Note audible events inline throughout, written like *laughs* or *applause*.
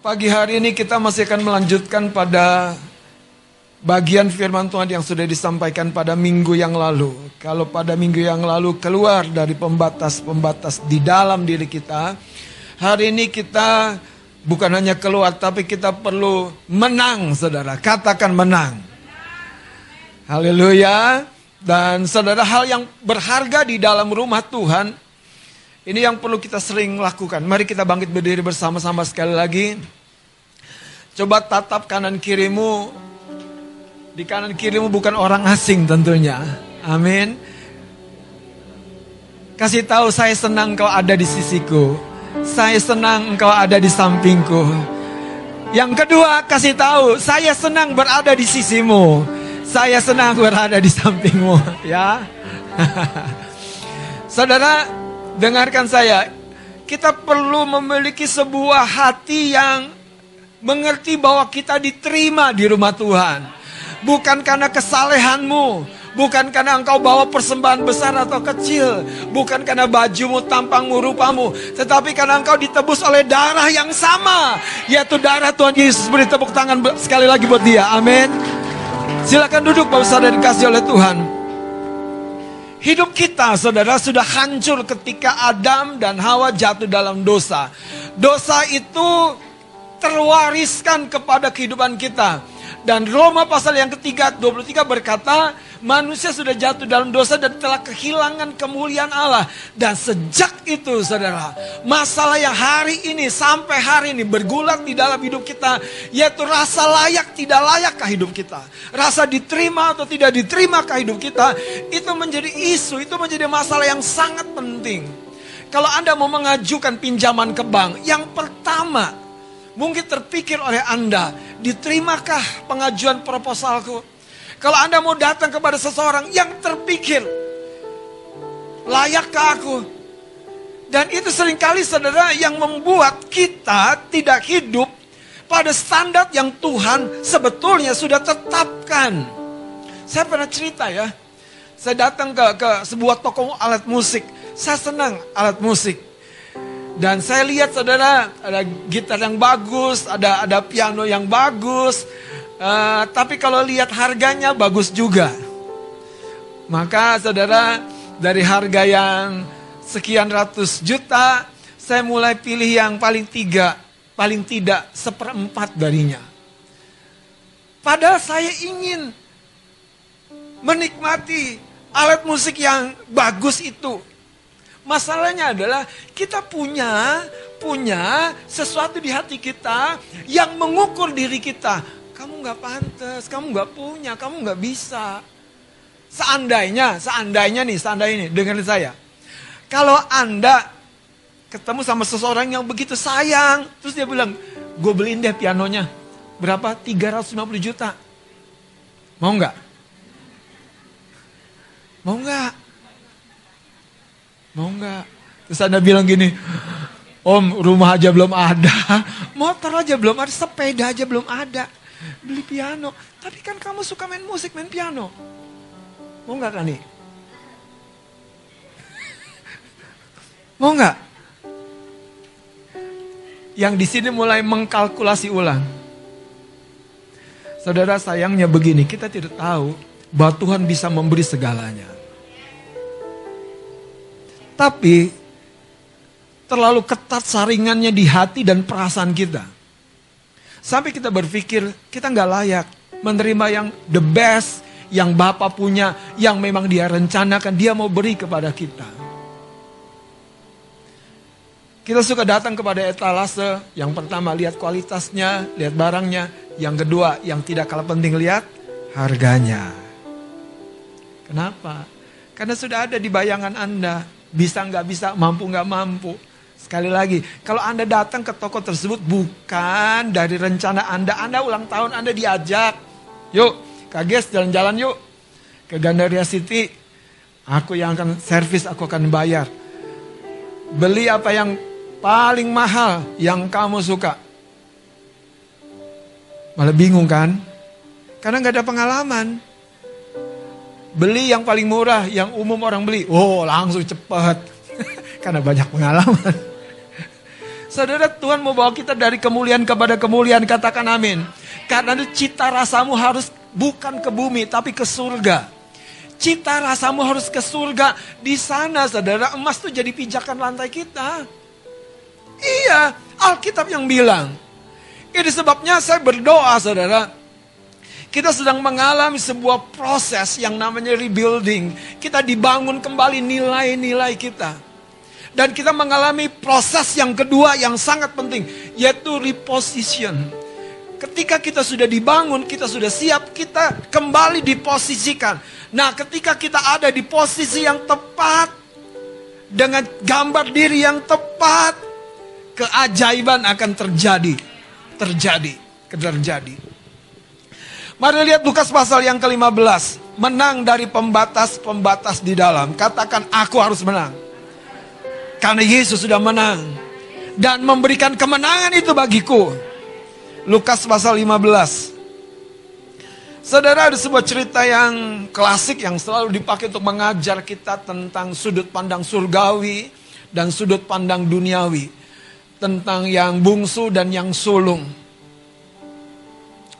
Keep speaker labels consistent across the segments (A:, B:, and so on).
A: Pagi hari ini kita masih akan melanjutkan pada bagian firman Tuhan yang sudah disampaikan pada minggu yang lalu. Kalau pada minggu yang lalu keluar dari pembatas-pembatas di dalam diri kita, hari ini kita bukan hanya keluar tapi kita perlu menang, Saudara. Katakan menang. Haleluya. Dan saudara hal yang berharga di dalam rumah Tuhan ini yang perlu kita sering lakukan. Mari kita bangkit berdiri bersama-sama sekali lagi. Coba tatap kanan kirimu. Di kanan kirimu bukan orang asing tentunya. Amin. Kasih tahu saya senang kau ada di sisiku. Saya senang engkau ada di sampingku. Yang kedua, kasih tahu saya senang berada di sisimu. Saya senang berada di sampingmu, *laughs* ya. *laughs* Saudara, dengarkan saya. Kita perlu memiliki sebuah hati yang mengerti bahwa kita diterima di rumah Tuhan. Bukan karena kesalehanmu, bukan karena engkau bawa persembahan besar atau kecil, bukan karena bajumu, tampangmu, rupamu, tetapi karena engkau ditebus oleh darah yang sama, yaitu darah Tuhan Yesus. Beri tepuk tangan sekali lagi buat dia. Amin. Silakan duduk Bapak Saudara dikasih oleh Tuhan. Hidup kita saudara sudah hancur ketika Adam dan Hawa jatuh dalam dosa. Dosa itu terwariskan kepada kehidupan kita. Dan Roma pasal yang ketiga 23 berkata, manusia sudah jatuh dalam dosa dan telah kehilangan kemuliaan Allah. Dan sejak itu saudara, masalah yang hari ini sampai hari ini bergulat di dalam hidup kita, yaitu rasa layak tidak layakkah hidup kita. Rasa diterima atau tidak diterimакah hidup kita, itu menjadi isu, itu menjadi masalah yang sangat penting. Kalau Anda mau mengajukan pinjaman ke bank, yang pertama mungkin terpikir oleh Anda, diterimakah pengajuan proposalku? Kalau Anda mau datang kepada seseorang yang terpikir, layakkah aku? Dan itu sering kali saudara yang membuat kita tidak hidup pada standar yang Tuhan sebetulnya sudah tetapkan. Saya pernah cerita ya, saya datang ke, ke sebuah toko alat musik. Saya senang alat musik. Dan saya lihat saudara ada gitar yang bagus, ada ada piano yang bagus. Uh, tapi kalau lihat harganya bagus juga. Maka saudara dari harga yang sekian ratus juta, saya mulai pilih yang paling tiga, paling tidak seperempat darinya. Padahal saya ingin menikmati alat musik yang bagus itu. Masalahnya adalah kita punya punya sesuatu di hati kita yang mengukur diri kita. Kamu nggak pantas, kamu nggak punya, kamu nggak bisa. Seandainya, seandainya nih, seandainya ini, dengerin saya. Kalau Anda ketemu sama seseorang yang begitu sayang, terus dia bilang, gue beliin deh pianonya. Berapa? 350 juta. Mau nggak? Mau nggak? Mau nggak? Terus Anda bilang gini, Om rumah aja belum ada, *laughs* motor aja belum ada, sepeda aja belum ada. Beli piano. Tapi kan kamu suka main musik, main piano. Mau nggak Kani? Mau nggak? Yang di sini mulai mengkalkulasi ulang. Saudara sayangnya begini, kita tidak tahu bahwa Tuhan bisa memberi segalanya. Tapi terlalu ketat saringannya di hati dan perasaan kita. Sampai kita berpikir kita nggak layak menerima yang the best yang Bapak punya, yang memang dia rencanakan, dia mau beri kepada kita. Kita suka datang kepada etalase, yang pertama lihat kualitasnya, lihat barangnya. Yang kedua, yang tidak kalah penting lihat harganya. Kenapa? Karena sudah ada di bayangan Anda bisa nggak bisa, mampu nggak mampu. Sekali lagi, kalau Anda datang ke toko tersebut bukan dari rencana Anda, Anda ulang tahun Anda diajak. Yuk, kages jalan-jalan yuk. Ke Gandaria City, aku yang akan servis, aku akan bayar. Beli apa yang paling mahal yang kamu suka. Malah bingung kan? Karena nggak ada pengalaman. Beli yang paling murah, yang umum orang beli. Oh langsung cepat. *laughs* Karena banyak pengalaman. Saudara Tuhan mau bawa kita dari kemuliaan kepada kemuliaan, katakan amin. Karena cita rasamu harus bukan ke bumi, tapi ke surga. Cita rasamu harus ke surga. Di sana saudara, emas itu jadi pijakan lantai kita. Iya, Alkitab yang bilang. Ini sebabnya saya berdoa saudara. Kita sedang mengalami sebuah proses yang namanya rebuilding. Kita dibangun kembali nilai-nilai kita. Dan kita mengalami proses yang kedua yang sangat penting, yaitu reposition. Ketika kita sudah dibangun, kita sudah siap, kita kembali diposisikan. Nah, ketika kita ada di posisi yang tepat, dengan gambar diri yang tepat, keajaiban akan terjadi. Terjadi, terjadi. Mari lihat Lukas pasal yang ke-15. Menang dari pembatas-pembatas di dalam. Katakan, aku harus menang. Karena Yesus sudah menang. Dan memberikan kemenangan itu bagiku. Lukas pasal 15. Saudara ada sebuah cerita yang klasik yang selalu dipakai untuk mengajar kita tentang sudut pandang surgawi dan sudut pandang duniawi. Tentang yang bungsu dan yang sulung.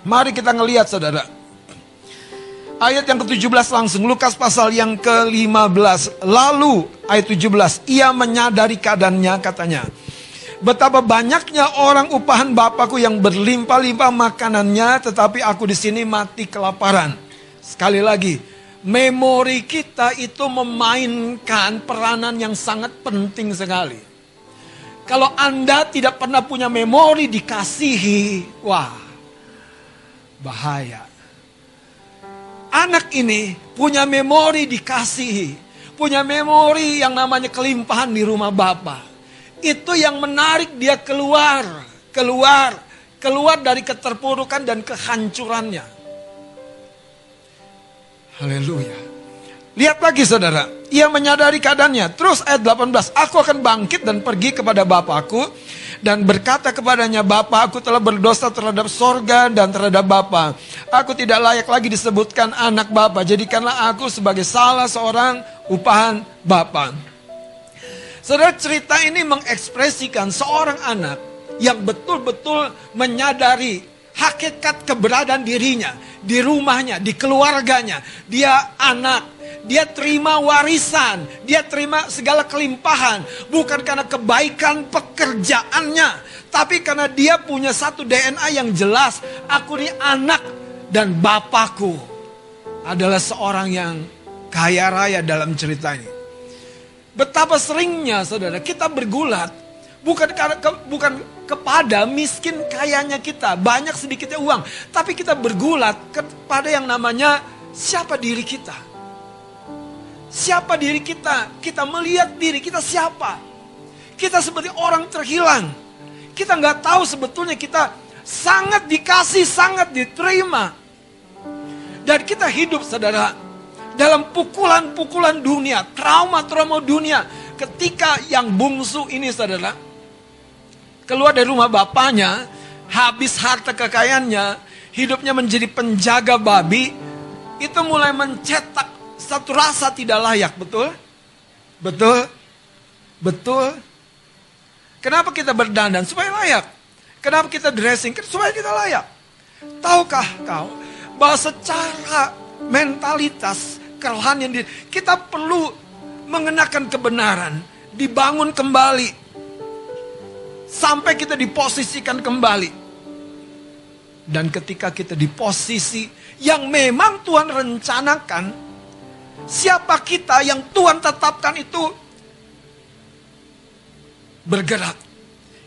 A: Mari kita ngelihat saudara. Ayat yang ke-17 langsung, Lukas pasal yang ke-15. Lalu, ayat 17, ia menyadari keadaannya katanya. Betapa banyaknya orang upahan Bapakku yang berlimpah-limpah makanannya, tetapi aku di sini mati kelaparan. Sekali lagi, memori kita itu memainkan peranan yang sangat penting sekali. Kalau Anda tidak pernah punya memori dikasihi, wah, bahaya anak ini punya memori dikasihi. Punya memori yang namanya kelimpahan di rumah Bapak. Itu yang menarik dia keluar. Keluar. Keluar dari keterpurukan dan kehancurannya. Haleluya. Lihat lagi saudara. Ia menyadari keadaannya. Terus ayat 18. Aku akan bangkit dan pergi kepada Bapakku dan berkata kepadanya, Bapa, aku telah berdosa terhadap sorga dan terhadap Bapa. Aku tidak layak lagi disebutkan anak Bapa. Jadikanlah aku sebagai salah seorang upahan Bapa. Saudara cerita ini mengekspresikan seorang anak yang betul-betul menyadari hakikat keberadaan dirinya, di rumahnya, di keluarganya. Dia anak dia terima warisan, dia terima segala kelimpahan, bukan karena kebaikan pekerjaannya, tapi karena dia punya satu DNA yang jelas, aku ini anak dan bapakku adalah seorang yang kaya raya dalam cerita ini. Betapa seringnya saudara kita bergulat bukan ke, bukan kepada miskin kayanya kita, banyak sedikitnya uang, tapi kita bergulat kepada yang namanya siapa diri kita. Siapa diri kita? Kita melihat diri kita siapa? Kita seperti orang terhilang. Kita nggak tahu sebetulnya kita sangat dikasih, sangat diterima. Dan kita hidup saudara dalam pukulan-pukulan dunia, trauma-trauma dunia. Ketika yang bungsu ini saudara keluar dari rumah bapaknya, habis harta kekayaannya, hidupnya menjadi penjaga babi, itu mulai mencetak satu rasa tidak layak, betul? Betul? Betul? Kenapa kita berdandan? Supaya layak. Kenapa kita dressing? Supaya kita layak. Tahukah kau bahwa secara mentalitas kerohanian kita perlu mengenakan kebenaran, dibangun kembali sampai kita diposisikan kembali. Dan ketika kita di posisi yang memang Tuhan rencanakan, Siapa kita yang Tuhan tetapkan itu bergerak.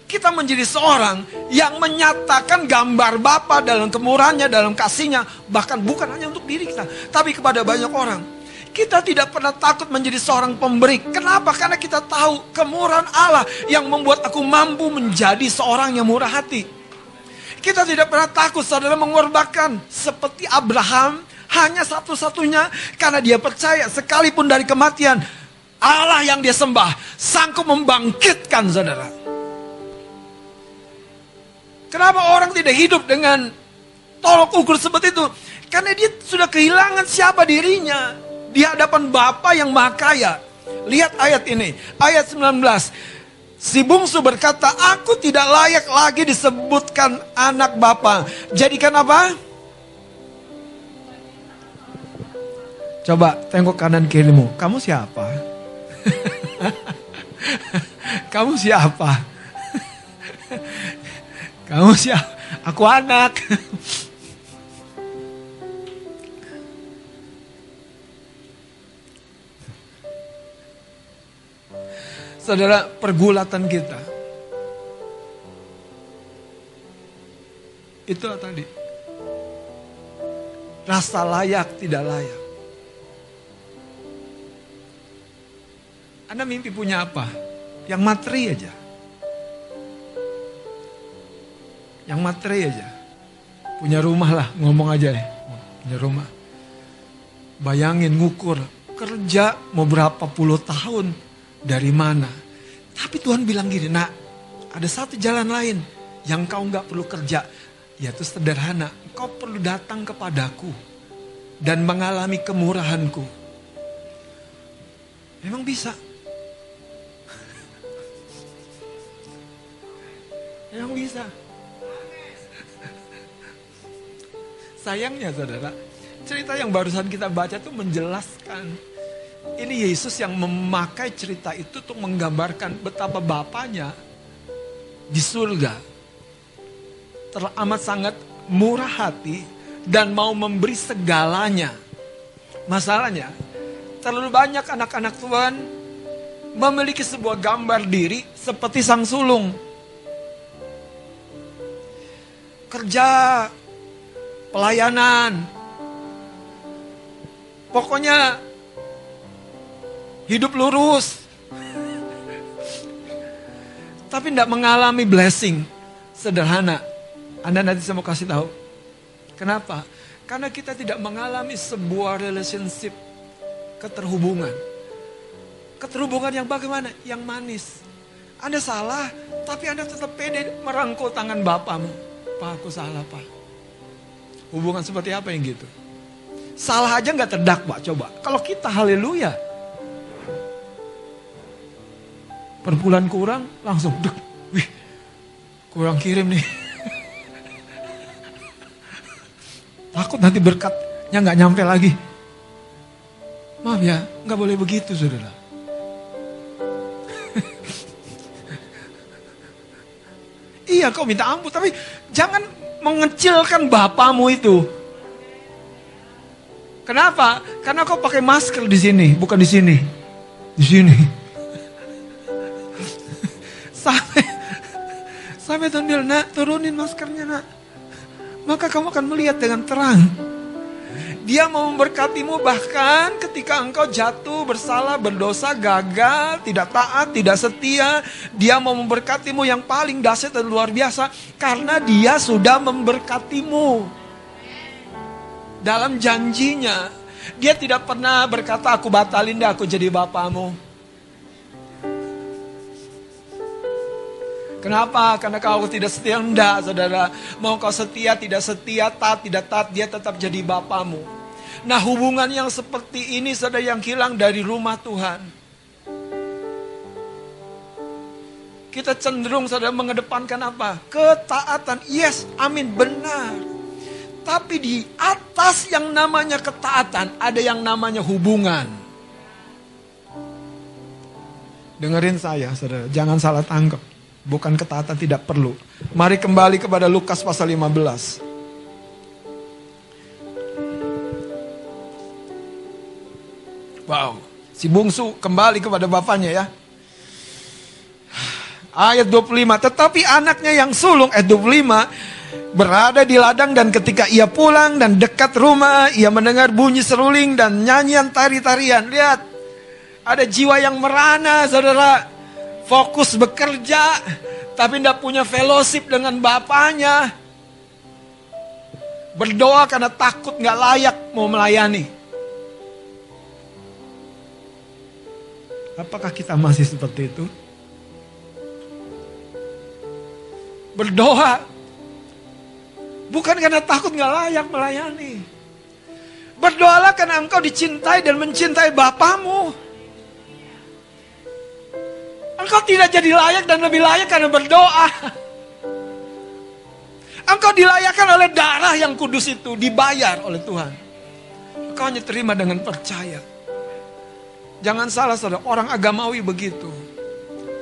A: Kita menjadi seorang yang menyatakan gambar Bapa dalam kemurahannya, dalam kasihnya. Bahkan bukan hanya untuk diri kita, tapi kepada banyak orang. Kita tidak pernah takut menjadi seorang pemberi. Kenapa? Karena kita tahu kemurahan Allah yang membuat aku mampu menjadi seorang yang murah hati. Kita tidak pernah takut saudara mengorbankan seperti Abraham hanya satu-satunya karena dia percaya sekalipun dari kematian Allah yang dia sembah sanggup membangkitkan saudara. Kenapa orang tidak hidup dengan tolok ukur seperti itu? Karena dia sudah kehilangan siapa dirinya di hadapan Bapa yang Maha Kaya. Lihat ayat ini, ayat 19. Si bungsu berkata, aku tidak layak lagi disebutkan anak bapa. Jadikan apa? Coba tengok kanan kirimu. Kamu siapa? *laughs* Kamu siapa? *laughs* Kamu siapa? Aku anak. *laughs* Saudara, pergulatan kita. Itulah tadi. Rasa layak tidak layak. Anda mimpi punya apa? Yang materi aja. Yang materi aja. Punya rumah lah, ngomong aja deh. Punya rumah. Bayangin ngukur, kerja mau berapa puluh tahun, dari mana. Tapi Tuhan bilang gini, nak ada satu jalan lain yang kau nggak perlu kerja. Yaitu sederhana, kau perlu datang kepadaku dan mengalami kemurahanku. Memang bisa. Memang bisa. Sayangnya saudara, cerita yang barusan kita baca itu menjelaskan ini Yesus yang memakai cerita itu untuk menggambarkan betapa Bapaknya di surga teramat sangat murah hati dan mau memberi segalanya. Masalahnya, terlalu banyak anak-anak Tuhan memiliki sebuah gambar diri seperti sang sulung. Kerja, pelayanan, pokoknya Hidup lurus. Tapi tidak mengalami blessing. Sederhana. Anda nanti saya mau kasih tahu. Kenapa? Karena kita tidak mengalami sebuah relationship keterhubungan. Keterhubungan yang bagaimana? Yang manis. Anda salah, tapi Anda tetap pede merangkul tangan Bapamu. Pak, aku salah, Pak. Hubungan seperti apa yang gitu? Salah aja nggak terdakwa, coba. Kalau kita haleluya, Per bulan kurang langsung dek. Wih, kurang kirim nih. Takut nanti berkatnya nggak nyampe lagi. Maaf ya, nggak boleh begitu saudara. iya kau minta ampun, tapi jangan mengecilkan bapamu itu. Kenapa? Karena kau pakai masker di sini, bukan di sini. Di sini. Sampai sampai bilang, nak turunin maskernya nak. Maka kamu akan melihat dengan terang. Dia mau memberkatimu bahkan ketika engkau jatuh, bersalah, berdosa, gagal, tidak taat, tidak setia. Dia mau memberkatimu yang paling dahsyat dan luar biasa. Karena dia sudah memberkatimu. Dalam janjinya. Dia tidak pernah berkata, aku batalin deh aku jadi bapamu. Kenapa? Karena kau tidak setia. Enggak, saudara. Mau kau setia, tidak setia, taat, tidak taat, dia tetap jadi bapamu. Nah hubungan yang seperti ini saudara yang hilang dari rumah Tuhan. Kita cenderung saudara mengedepankan apa? Ketaatan. Yes, amin, benar. Tapi di atas yang namanya ketaatan ada yang namanya hubungan. Dengerin saya saudara, jangan salah tangkap. Bukan ketaatan tidak perlu. Mari kembali kepada Lukas pasal 15. Wow, si bungsu kembali kepada bapaknya ya. Ayat 25, tetapi anaknya yang sulung, ayat 25, berada di ladang dan ketika ia pulang dan dekat rumah, ia mendengar bunyi seruling dan nyanyian tari-tarian. Lihat, ada jiwa yang merana, saudara fokus bekerja, tapi tidak punya fellowship dengan bapaknya. Berdoa karena takut nggak layak mau melayani. Apakah kita masih seperti itu? Berdoa bukan karena takut nggak layak melayani. Berdoalah karena engkau dicintai dan mencintai Bapamu. Engkau tidak jadi layak dan lebih layak karena berdoa. Engkau dilayakkan oleh darah yang kudus itu, dibayar oleh Tuhan. Engkau hanya terima dengan percaya. Jangan salah saudara, orang agamawi begitu.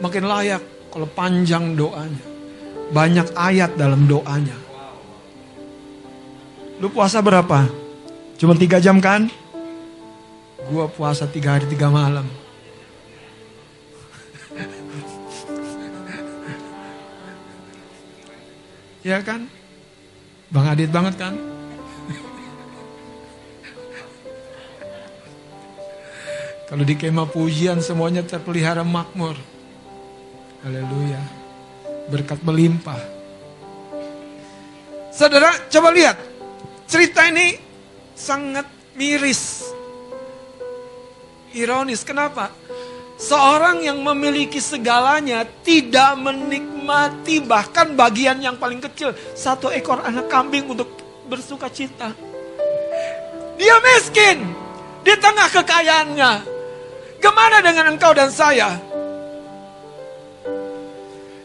A: Makin layak kalau panjang doanya. Banyak ayat dalam doanya. Lu puasa berapa? Cuma tiga jam kan? Gua puasa tiga hari tiga malam. Ya kan? Bang Adit banget kan? Kalau di kemah pujian semuanya terpelihara makmur. Haleluya. Berkat melimpah. Saudara, coba lihat. Cerita ini sangat miris. Ironis, kenapa? Seorang yang memiliki segalanya tidak menikmati bahkan bagian yang paling kecil. Satu ekor anak kambing untuk bersuka cita. Dia miskin di tengah kekayaannya. Gimana dengan engkau dan saya?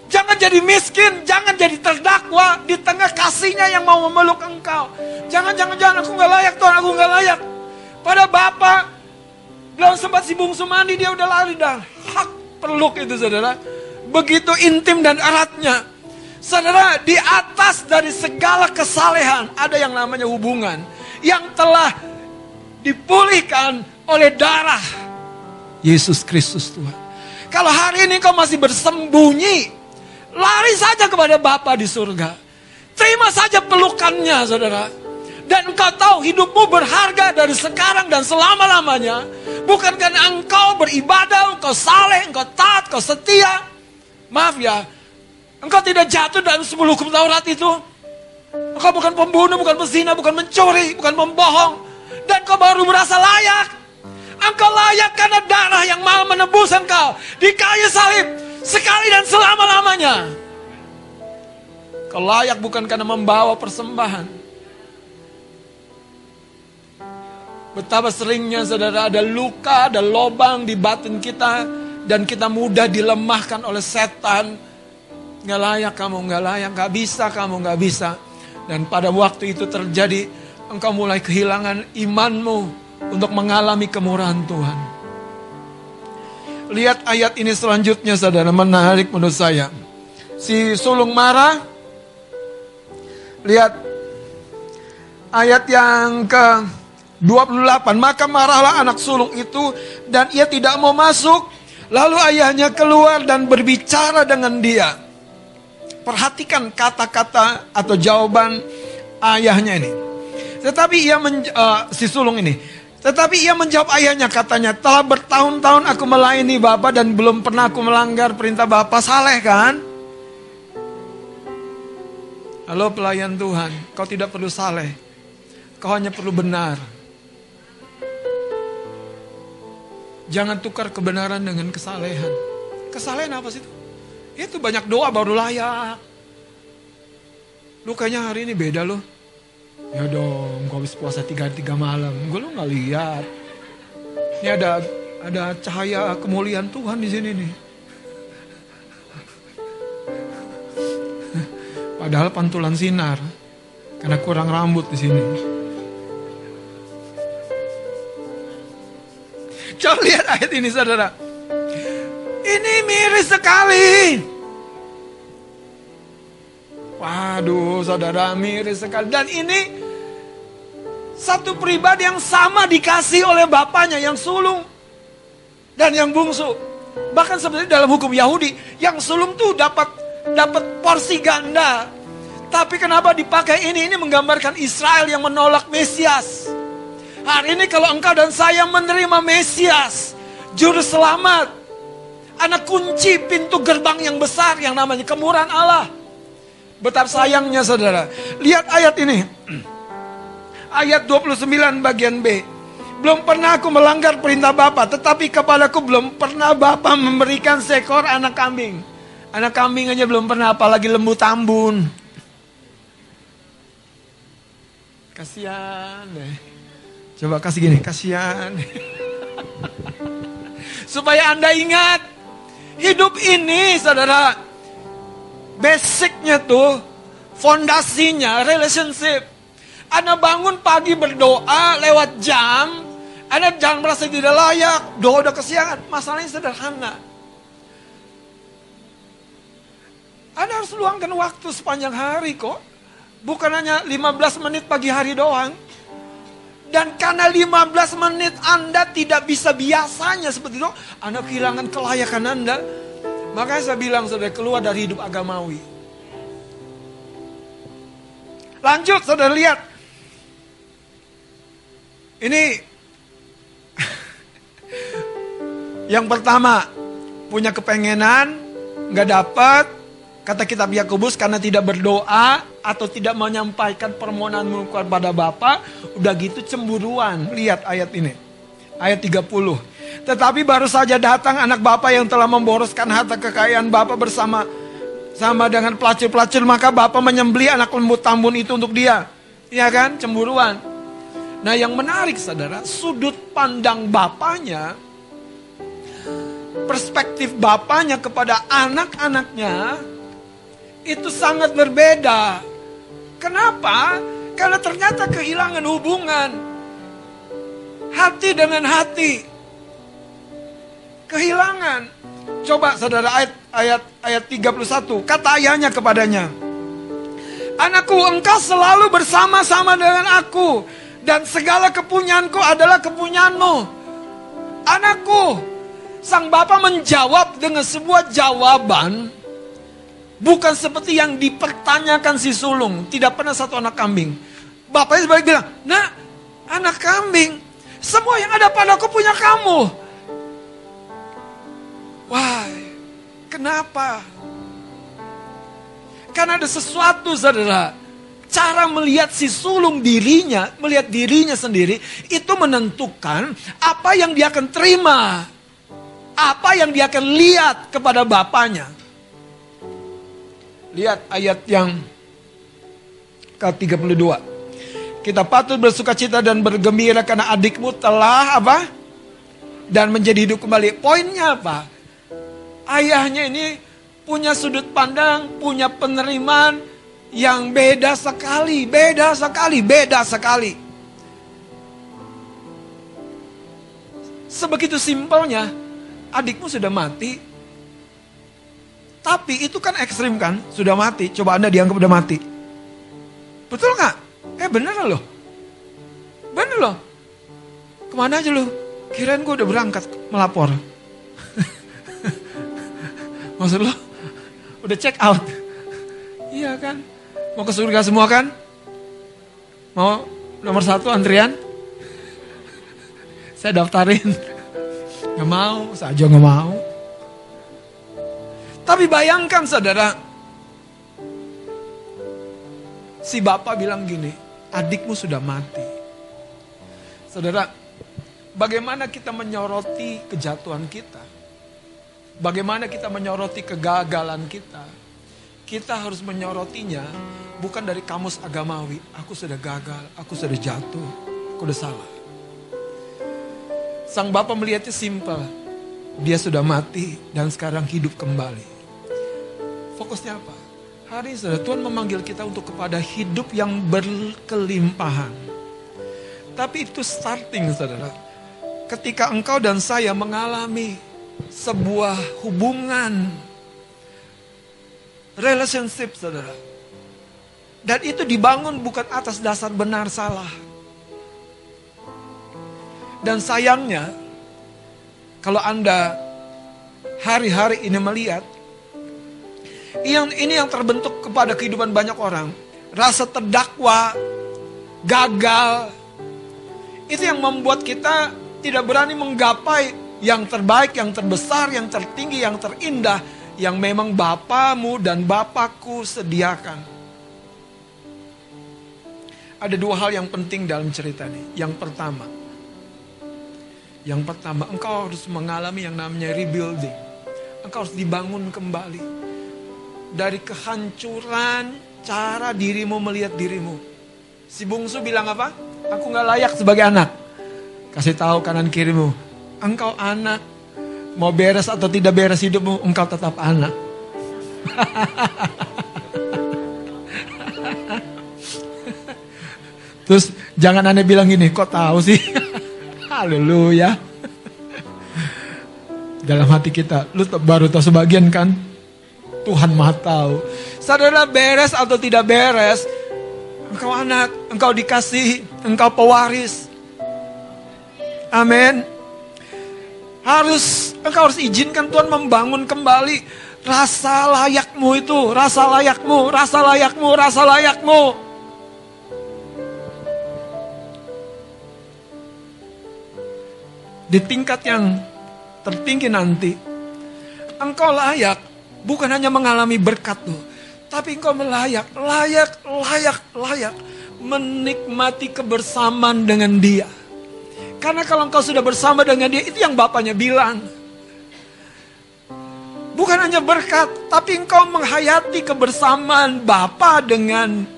A: Jangan jadi miskin, jangan jadi terdakwa di tengah kasihnya yang mau memeluk engkau. Jangan, jangan, jangan, aku gak layak Tuhan, aku gak layak. Pada Bapak belum sempat si bungsu mandi dia udah lari dah. Hak peluk itu saudara. Begitu intim dan eratnya. Saudara, di atas dari segala kesalehan ada yang namanya hubungan yang telah dipulihkan oleh darah Yesus Kristus Tuhan. Kalau hari ini kau masih bersembunyi, lari saja kepada Bapa di surga. Terima saja pelukannya, saudara. Dan engkau tahu hidupmu berharga dari sekarang dan selama-lamanya. Bukan karena engkau beribadah, engkau saleh, engkau taat, engkau setia. Maaf ya, engkau tidak jatuh dalam sepuluh hukum Taurat itu. Engkau bukan pembunuh, bukan pezina, bukan mencuri, bukan membohong. Dan engkau baru merasa layak. Engkau layak karena darah yang mau menebus engkau. Di kayu salib, sekali dan selama-lamanya. Kau layak bukan karena membawa persembahan. Betapa seringnya saudara ada luka, ada lobang di batin kita. Dan kita mudah dilemahkan oleh setan. Gak layak kamu, gak layak, gak bisa kamu, gak bisa. Dan pada waktu itu terjadi, engkau mulai kehilangan imanmu untuk mengalami kemurahan Tuhan. Lihat ayat ini selanjutnya saudara, menarik menurut saya. Si sulung marah, lihat ayat yang ke 28. Maka marahlah anak sulung itu dan ia tidak mau masuk. Lalu ayahnya keluar dan berbicara dengan dia. Perhatikan kata-kata atau jawaban ayahnya ini. Tetapi ia men, uh, si sulung ini. Tetapi ia menjawab ayahnya katanya, telah bertahun-tahun aku melayani Bapak dan belum pernah aku melanggar perintah Bapak. Saleh kan? Halo pelayan Tuhan, kau tidak perlu saleh. Kau hanya perlu benar. Jangan tukar kebenaran dengan kesalehan. Kesalehan apa sih itu? Itu banyak doa baru layak. Lu kayaknya hari ini beda loh. Ya dong, kau habis puasa tiga tiga malam. Gue lu nggak lihat. Ini ada ada cahaya kemuliaan Tuhan di sini nih. Padahal pantulan sinar karena kurang rambut di sini. Coba lihat ayat ini saudara. Ini miris sekali. Waduh saudara miris sekali. Dan ini satu pribadi yang sama dikasih oleh bapaknya yang sulung. Dan yang bungsu. Bahkan sebenarnya dalam hukum Yahudi. Yang sulung tuh dapat dapat porsi ganda. Tapi kenapa dipakai ini? Ini menggambarkan Israel yang menolak Mesias. Hari ini kalau engkau dan saya menerima Mesias, juru selamat, anak kunci pintu gerbang yang besar yang namanya kemurahan Allah. Betapa sayangnya saudara. Lihat ayat ini. *clears throat* Ayat 29 bagian B. Belum pernah aku melanggar perintah Bapak, tetapi kepadaku belum pernah Bapak memberikan seekor anak kambing. Anak kambing aja belum pernah, apalagi lembu tambun. Kasihan deh. Coba kasih gini, kasihan. *laughs* Supaya Anda ingat, Hidup ini saudara, basicnya tuh, fondasinya relationship. Anda bangun pagi berdoa lewat jam, Anda jangan merasa tidak layak, doa udah kesiangan. Masalahnya sederhana. Anda harus luangkan waktu sepanjang hari kok. Bukan hanya 15 menit pagi hari doang. Dan karena 15 menit Anda tidak bisa biasanya seperti itu, Anda kehilangan kelayakan Anda. Makanya saya bilang saudara keluar dari hidup agamawi. Lanjut saudara lihat. Ini *laughs* yang pertama punya kepengenan nggak dapat kata kitab Yakobus karena tidak berdoa atau tidak menyampaikan permohonanmu kepada Bapa, udah gitu cemburuan. Lihat ayat ini. Ayat 30. Tetapi baru saja datang anak Bapa yang telah memboroskan harta kekayaan Bapa bersama sama dengan pelacur-pelacur, maka Bapa menyembeli anak lembut tambun itu untuk dia. Iya kan? Cemburuan. Nah yang menarik saudara, sudut pandang bapaknya, perspektif bapaknya kepada anak-anaknya, itu sangat berbeda. Kenapa? Karena ternyata kehilangan hubungan. Hati dengan hati. Kehilangan. Coba saudara ayat ayat ayat 31. Kata ayahnya kepadanya. Anakku engkau selalu bersama-sama dengan aku. Dan segala kepunyaanku adalah kepunyaanmu. Anakku. Sang bapak menjawab dengan sebuah jawaban Bukan seperti yang dipertanyakan si sulung. Tidak pernah satu anak kambing. Bapaknya sebagai bilang, nah anak kambing. Semua yang ada padaku punya kamu. Wah, kenapa? Karena ada sesuatu saudara. Cara melihat si sulung dirinya, melihat dirinya sendiri, itu menentukan apa yang dia akan terima. Apa yang dia akan lihat kepada bapaknya. Lihat ayat yang ke-32. Kita patut bersuka cita dan bergembira karena adikmu telah apa? Dan menjadi hidup kembali. Poinnya apa? Ayahnya ini punya sudut pandang, punya penerimaan yang beda sekali, beda sekali, beda sekali. Sebegitu simpelnya, adikmu sudah mati, tapi itu kan ekstrim kan, sudah mati. Coba Anda dianggap udah mati. Betul nggak? Eh bener loh. Bener loh. Ke mana aja lo? Kirain gue udah berangkat melapor. *laughs* Maksud lo? Udah check out. Iya kan? Mau ke surga semua kan? Mau nomor satu antrian? *laughs* Saya daftarin. Gak mau, saya aja gak mau. Tapi bayangkan saudara, si bapak bilang gini, adikmu sudah mati. Saudara, bagaimana kita menyoroti kejatuhan kita? Bagaimana kita menyoroti kegagalan kita? Kita harus menyorotinya bukan dari kamus agamawi. Aku sudah gagal, aku sudah jatuh, aku sudah salah. Sang bapak melihatnya simpel. Dia sudah mati dan sekarang hidup kembali. Fokusnya apa? Hari ini Tuhan memanggil kita untuk kepada hidup yang berkelimpahan. Tapi itu starting saudara. Ketika engkau dan saya mengalami sebuah hubungan relationship saudara. Dan itu dibangun bukan atas dasar benar salah. Dan sayangnya, kalau Anda hari-hari ini melihat yang ini yang terbentuk kepada kehidupan banyak orang. Rasa terdakwa, gagal. Itu yang membuat kita tidak berani menggapai yang terbaik, yang terbesar, yang tertinggi, yang terindah yang memang bapamu dan bapakku sediakan. Ada dua hal yang penting dalam cerita ini. Yang pertama, yang pertama, engkau harus mengalami yang namanya rebuilding. Engkau harus dibangun kembali dari kehancuran cara dirimu melihat dirimu. Si bungsu bilang apa? Aku gak layak sebagai anak. Kasih tahu kanan kirimu, engkau anak, Mau beres atau tidak beres hidupmu, engkau tetap anak. *laughs* Terus jangan aneh bilang gini, kok tahu sih? *laughs* Haleluya. Dalam hati kita, lu baru tahu sebagian kan? Tuhan maha tahu. Saudara beres atau tidak beres, engkau anak, engkau dikasih, engkau pewaris. Amin. Harus engkau harus izinkan Tuhan membangun kembali rasa layakmu itu, rasa layakmu, rasa layakmu, rasa layakmu. Di tingkat yang tertinggi nanti, engkau layak bukan hanya mengalami berkat tuh, tapi engkau melayak, layak, layak, layak menikmati kebersamaan dengan dia. Karena kalau engkau sudah bersama dengan dia, itu yang Bapaknya bilang. Bukan hanya berkat, tapi engkau menghayati kebersamaan Bapa dengan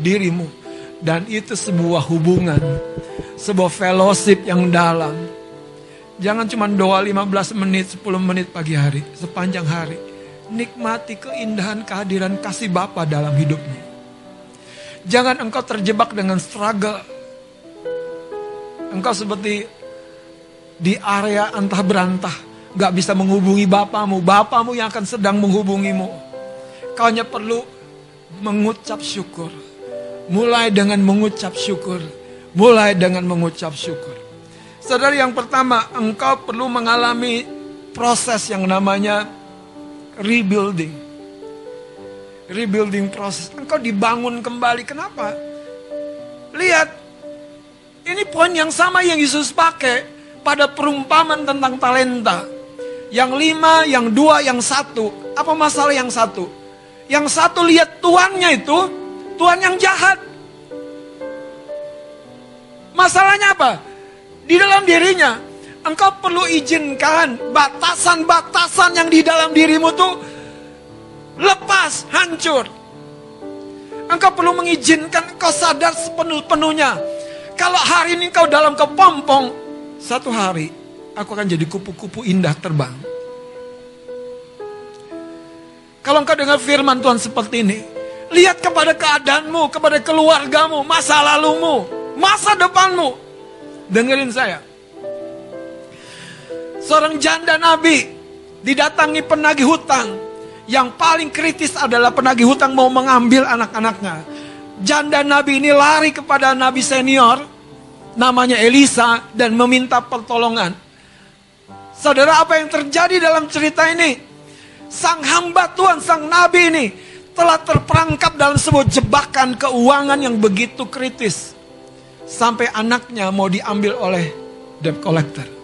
A: dirimu. Dan itu sebuah hubungan, sebuah fellowship yang dalam. Jangan cuma doa 15 menit, 10 menit pagi hari, sepanjang hari. Nikmati keindahan kehadiran kasih Bapa dalam hidupmu. Jangan engkau terjebak dengan struggle. Engkau seperti di area antah berantah. Gak bisa menghubungi Bapamu. Bapamu yang akan sedang menghubungimu. Kau hanya perlu mengucap syukur. Mulai dengan mengucap syukur. Mulai dengan mengucap syukur. Saudara yang pertama, engkau perlu mengalami proses yang namanya rebuilding. Rebuilding proses. Engkau dibangun kembali. Kenapa? Lihat. Ini poin yang sama yang Yesus pakai pada perumpamaan tentang talenta. Yang lima, yang dua, yang satu. Apa masalah yang satu? Yang satu lihat tuannya itu, tuan yang jahat. Masalahnya apa? di dalam dirinya. Engkau perlu izinkan batasan-batasan yang di dalam dirimu tuh lepas, hancur. Engkau perlu mengizinkan engkau sadar sepenuh-penuhnya. Kalau hari ini kau dalam kepompong, satu hari aku akan jadi kupu-kupu indah terbang. Kalau engkau dengar firman Tuhan seperti ini, lihat kepada keadaanmu, kepada keluargamu, masa lalumu, masa depanmu. Dengerin saya. Seorang janda nabi didatangi penagih hutang. Yang paling kritis adalah penagih hutang mau mengambil anak-anaknya. Janda nabi ini lari kepada nabi senior namanya Elisa dan meminta pertolongan. Saudara apa yang terjadi dalam cerita ini? Sang hamba Tuhan, sang nabi ini telah terperangkap dalam sebuah jebakan keuangan yang begitu kritis sampai anaknya mau diambil oleh debt collector.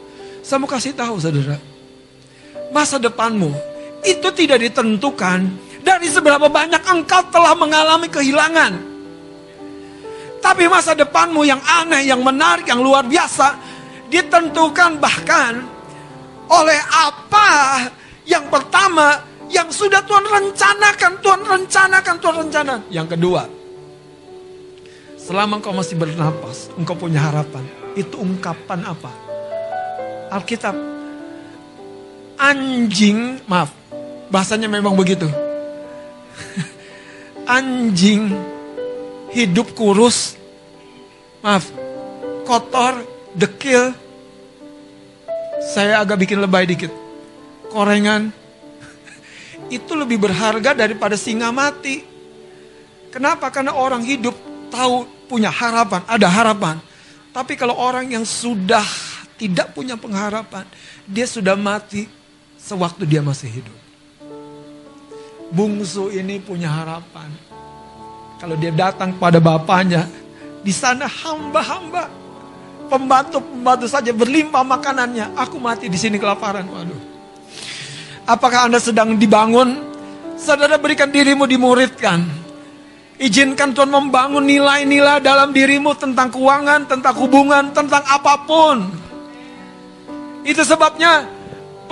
A: Saya mau kasih tahu saudara, masa depanmu itu tidak ditentukan dari seberapa banyak engkau telah mengalami kehilangan. Tapi masa depanmu yang aneh, yang menarik, yang luar biasa ditentukan bahkan oleh apa yang pertama yang sudah Tuhan rencanakan, Tuhan rencanakan, Tuhan rencanakan. Yang kedua, Selama engkau masih bernapas, engkau punya harapan. Itu ungkapan apa? Alkitab. Anjing, maaf, bahasanya memang begitu. *laughs* Anjing hidup kurus, maaf, kotor, dekil. Saya agak bikin lebay dikit. Korengan. *laughs* Itu lebih berharga daripada singa mati. Kenapa? Karena orang hidup tahu punya harapan, ada harapan. Tapi kalau orang yang sudah tidak punya pengharapan, dia sudah mati sewaktu dia masih hidup. Bungsu ini punya harapan. Kalau dia datang pada bapaknya, di sana hamba-hamba, pembantu-pembantu saja berlimpah makanannya. Aku mati di sini kelaparan. Waduh. Apakah Anda sedang dibangun? Saudara berikan dirimu dimuridkan Izinkan Tuhan membangun nilai-nilai dalam dirimu tentang keuangan, tentang hubungan, tentang apa pun. Itu sebabnya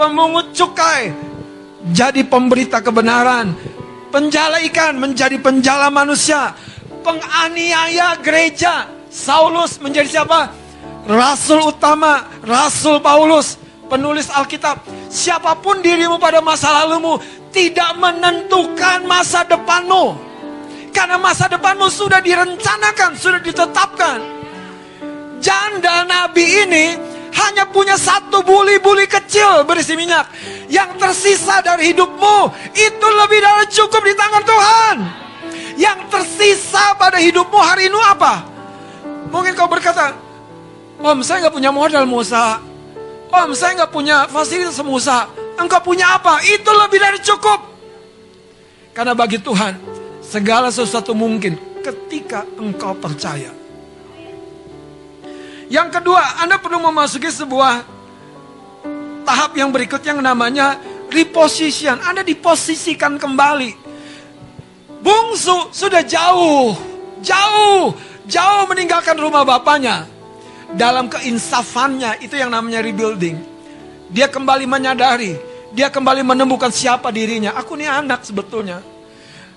A: pemungut cukai jadi pemberita kebenaran. Penjala ikan menjadi penjala manusia. Penganiaya gereja. Saulus menjadi siapa? Rasul utama, Rasul Paulus. penulis Alkitab, siapa pun dirimu pada masa lalumu tidak menentukan masa depanmu. Karena masa depanmu sudah direncanakan, sudah ditetapkan. Janda nabi ini hanya punya satu buli-buli kecil berisi minyak. Yang tersisa dari hidupmu itu lebih dari cukup di tangan Tuhan. Yang tersisa pada hidupmu hari ini apa? Mungkin kau berkata, Om saya nggak punya modal Musa. Om saya nggak punya fasilitas Musa. Engkau punya apa? Itu lebih dari cukup. Karena bagi Tuhan segala sesuatu mungkin ketika engkau percaya. Yang kedua, Anda perlu memasuki sebuah tahap yang berikut yang namanya reposition. Anda diposisikan kembali. Bungsu sudah jauh, jauh, jauh meninggalkan rumah bapaknya dalam keinsafannya itu yang namanya rebuilding. Dia kembali menyadari, dia kembali menemukan siapa dirinya. Aku ini anak sebetulnya.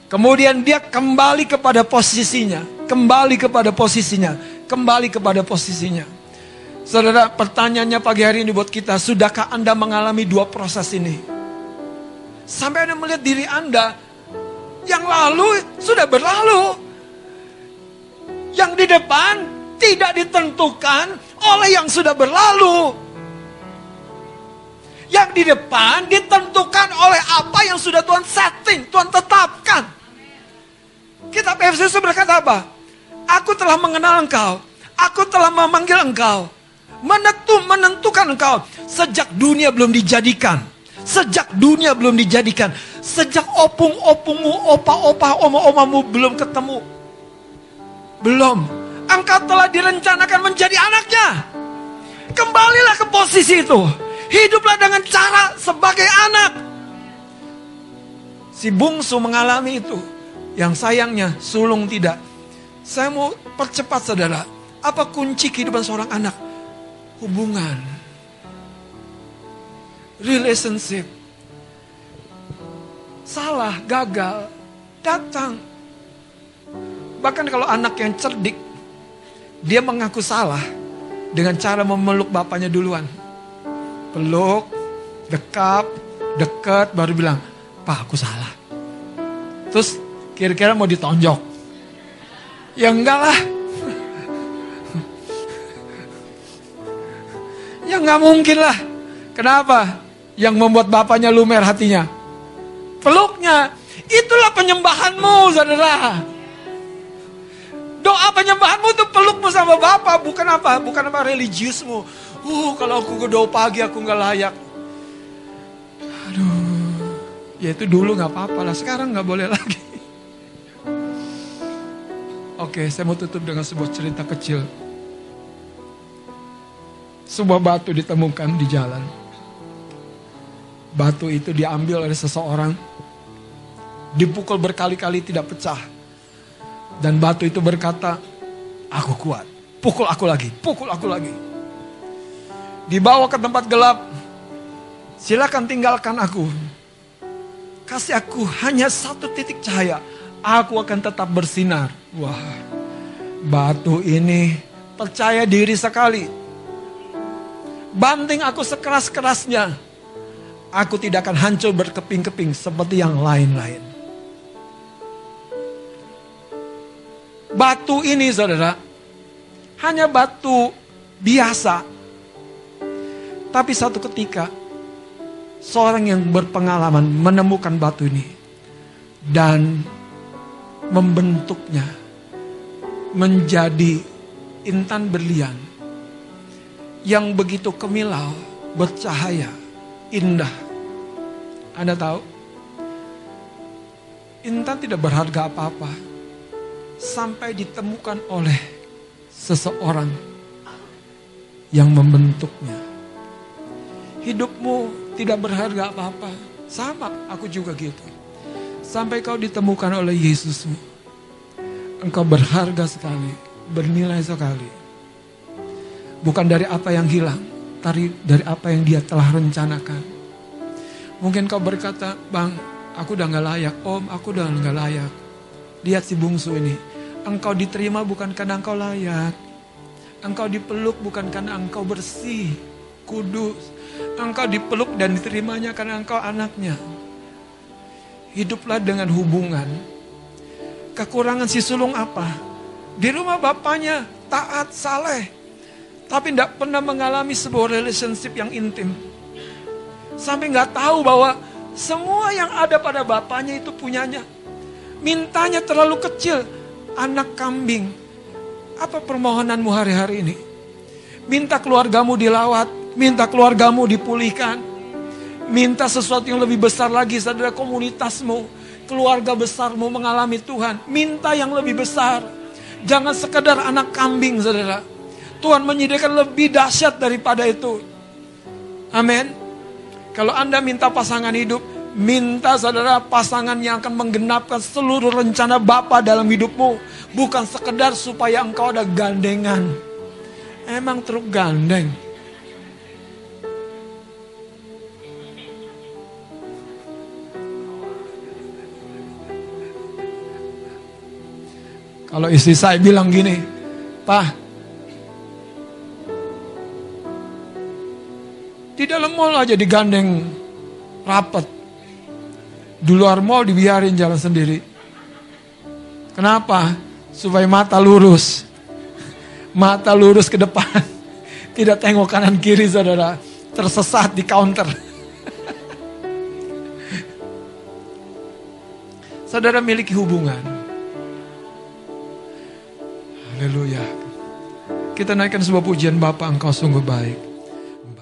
A: Kemudian dia kembali kepada posisinya, kembali kepada posisinya, kembali kepada posisinya. Saudara, pertanyaannya pagi hari ini buat kita, sudahkah Anda mengalami dua proses ini? Sampai Anda melihat diri Anda yang lalu sudah berlalu. Yang di depan tidak ditentukan oleh yang sudah berlalu. Yang di depan ditentukan oleh apa yang sudah Tuhan setting, Tuhan tetapkan. Kitab Efesus berkata apa? Aku telah mengenal engkau, aku telah memanggil engkau, menentu, menentukan engkau sejak dunia belum dijadikan. Sejak dunia belum dijadikan, sejak opung-opungmu, opa-opa, oma-omamu belum ketemu. Belum, engkau telah direncanakan menjadi anaknya. Kembalilah ke posisi itu. Hiduplah dengan cara sebagai anak. Si bungsu mengalami itu. Yang sayangnya sulung tidak. Saya mau percepat saudara. Apa kunci kehidupan seorang anak? Hubungan. Relationship. Salah, gagal, datang. Bahkan kalau anak yang cerdik, dia mengaku salah dengan cara memeluk bapaknya duluan. Peluk, dekap, dekat, baru bilang, Pak aku salah. Terus kira-kira mau ditonjok. Ya enggak lah. ya enggak mungkin lah. Kenapa? Yang membuat bapaknya lumer hatinya. Peluknya. Itulah penyembahanmu saudara. Doa penyembahanmu itu pelukmu sama Bapak, bukan apa? Bukan apa religiusmu. Uh, kalau aku ke doa pagi aku nggak layak. Aduh, ya itu dulu nggak apa-apa lah. Sekarang nggak boleh lagi. Oke, saya mau tutup dengan sebuah cerita kecil. Sebuah batu ditemukan di jalan. Batu itu diambil oleh seseorang. Dipukul berkali-kali tidak pecah dan batu itu berkata, aku kuat. Pukul aku lagi, pukul aku lagi. Dibawa ke tempat gelap. Silakan tinggalkan aku. Kasih aku hanya satu titik cahaya. Aku akan tetap bersinar. Wah, batu ini percaya diri sekali. Banting aku sekeras-kerasnya. Aku tidak akan hancur berkeping-keping seperti yang lain-lain. Batu ini saudara, hanya batu biasa. Tapi satu ketika, seorang yang berpengalaman menemukan batu ini. Dan membentuknya menjadi intan berlian. Yang begitu kemilau, bercahaya, indah. Anda tahu? Intan tidak berharga apa-apa sampai ditemukan oleh seseorang yang membentuknya. Hidupmu tidak berharga apa-apa. Sama, aku juga gitu. Sampai kau ditemukan oleh Yesusmu. Engkau berharga sekali, bernilai sekali. Bukan dari apa yang hilang, tapi dari apa yang dia telah rencanakan. Mungkin kau berkata, Bang, aku udah gak layak. Om, aku udah gak layak. Lihat si bungsu ini. Engkau diterima bukan karena engkau layak. Engkau dipeluk bukan karena engkau bersih. kudus. Engkau dipeluk dan diterimanya karena engkau anaknya. Hiduplah dengan hubungan. Kekurangan si sulung apa? Di rumah bapaknya taat, saleh. Tapi tidak pernah mengalami sebuah relationship yang intim. Sampai nggak tahu bahwa semua yang ada pada bapaknya itu punyanya. Mintanya terlalu kecil. Anak kambing. Apa permohonanmu hari-hari ini? Minta keluargamu dilawat. Minta keluargamu dipulihkan. Minta sesuatu yang lebih besar lagi saudara komunitasmu. Keluarga besarmu mengalami Tuhan. Minta yang lebih besar. Jangan sekedar anak kambing saudara. Tuhan menyediakan lebih dahsyat daripada itu. Amin. Kalau Anda minta pasangan hidup, minta saudara pasangan yang akan menggenapkan seluruh rencana Bapa dalam hidupmu. Bukan sekedar supaya engkau ada gandengan. Emang truk gandeng. Kalau istri saya bilang gini, Pak, di dalam mall aja digandeng rapat. Di luar mall dibiarin jalan sendiri. Kenapa? Supaya mata lurus. Mata lurus ke depan. *laughs* Tidak tengok kanan kiri saudara. Tersesat di counter. *laughs* saudara miliki hubungan. Haleluya. Kita naikkan sebuah pujian Bapak engkau sungguh baik.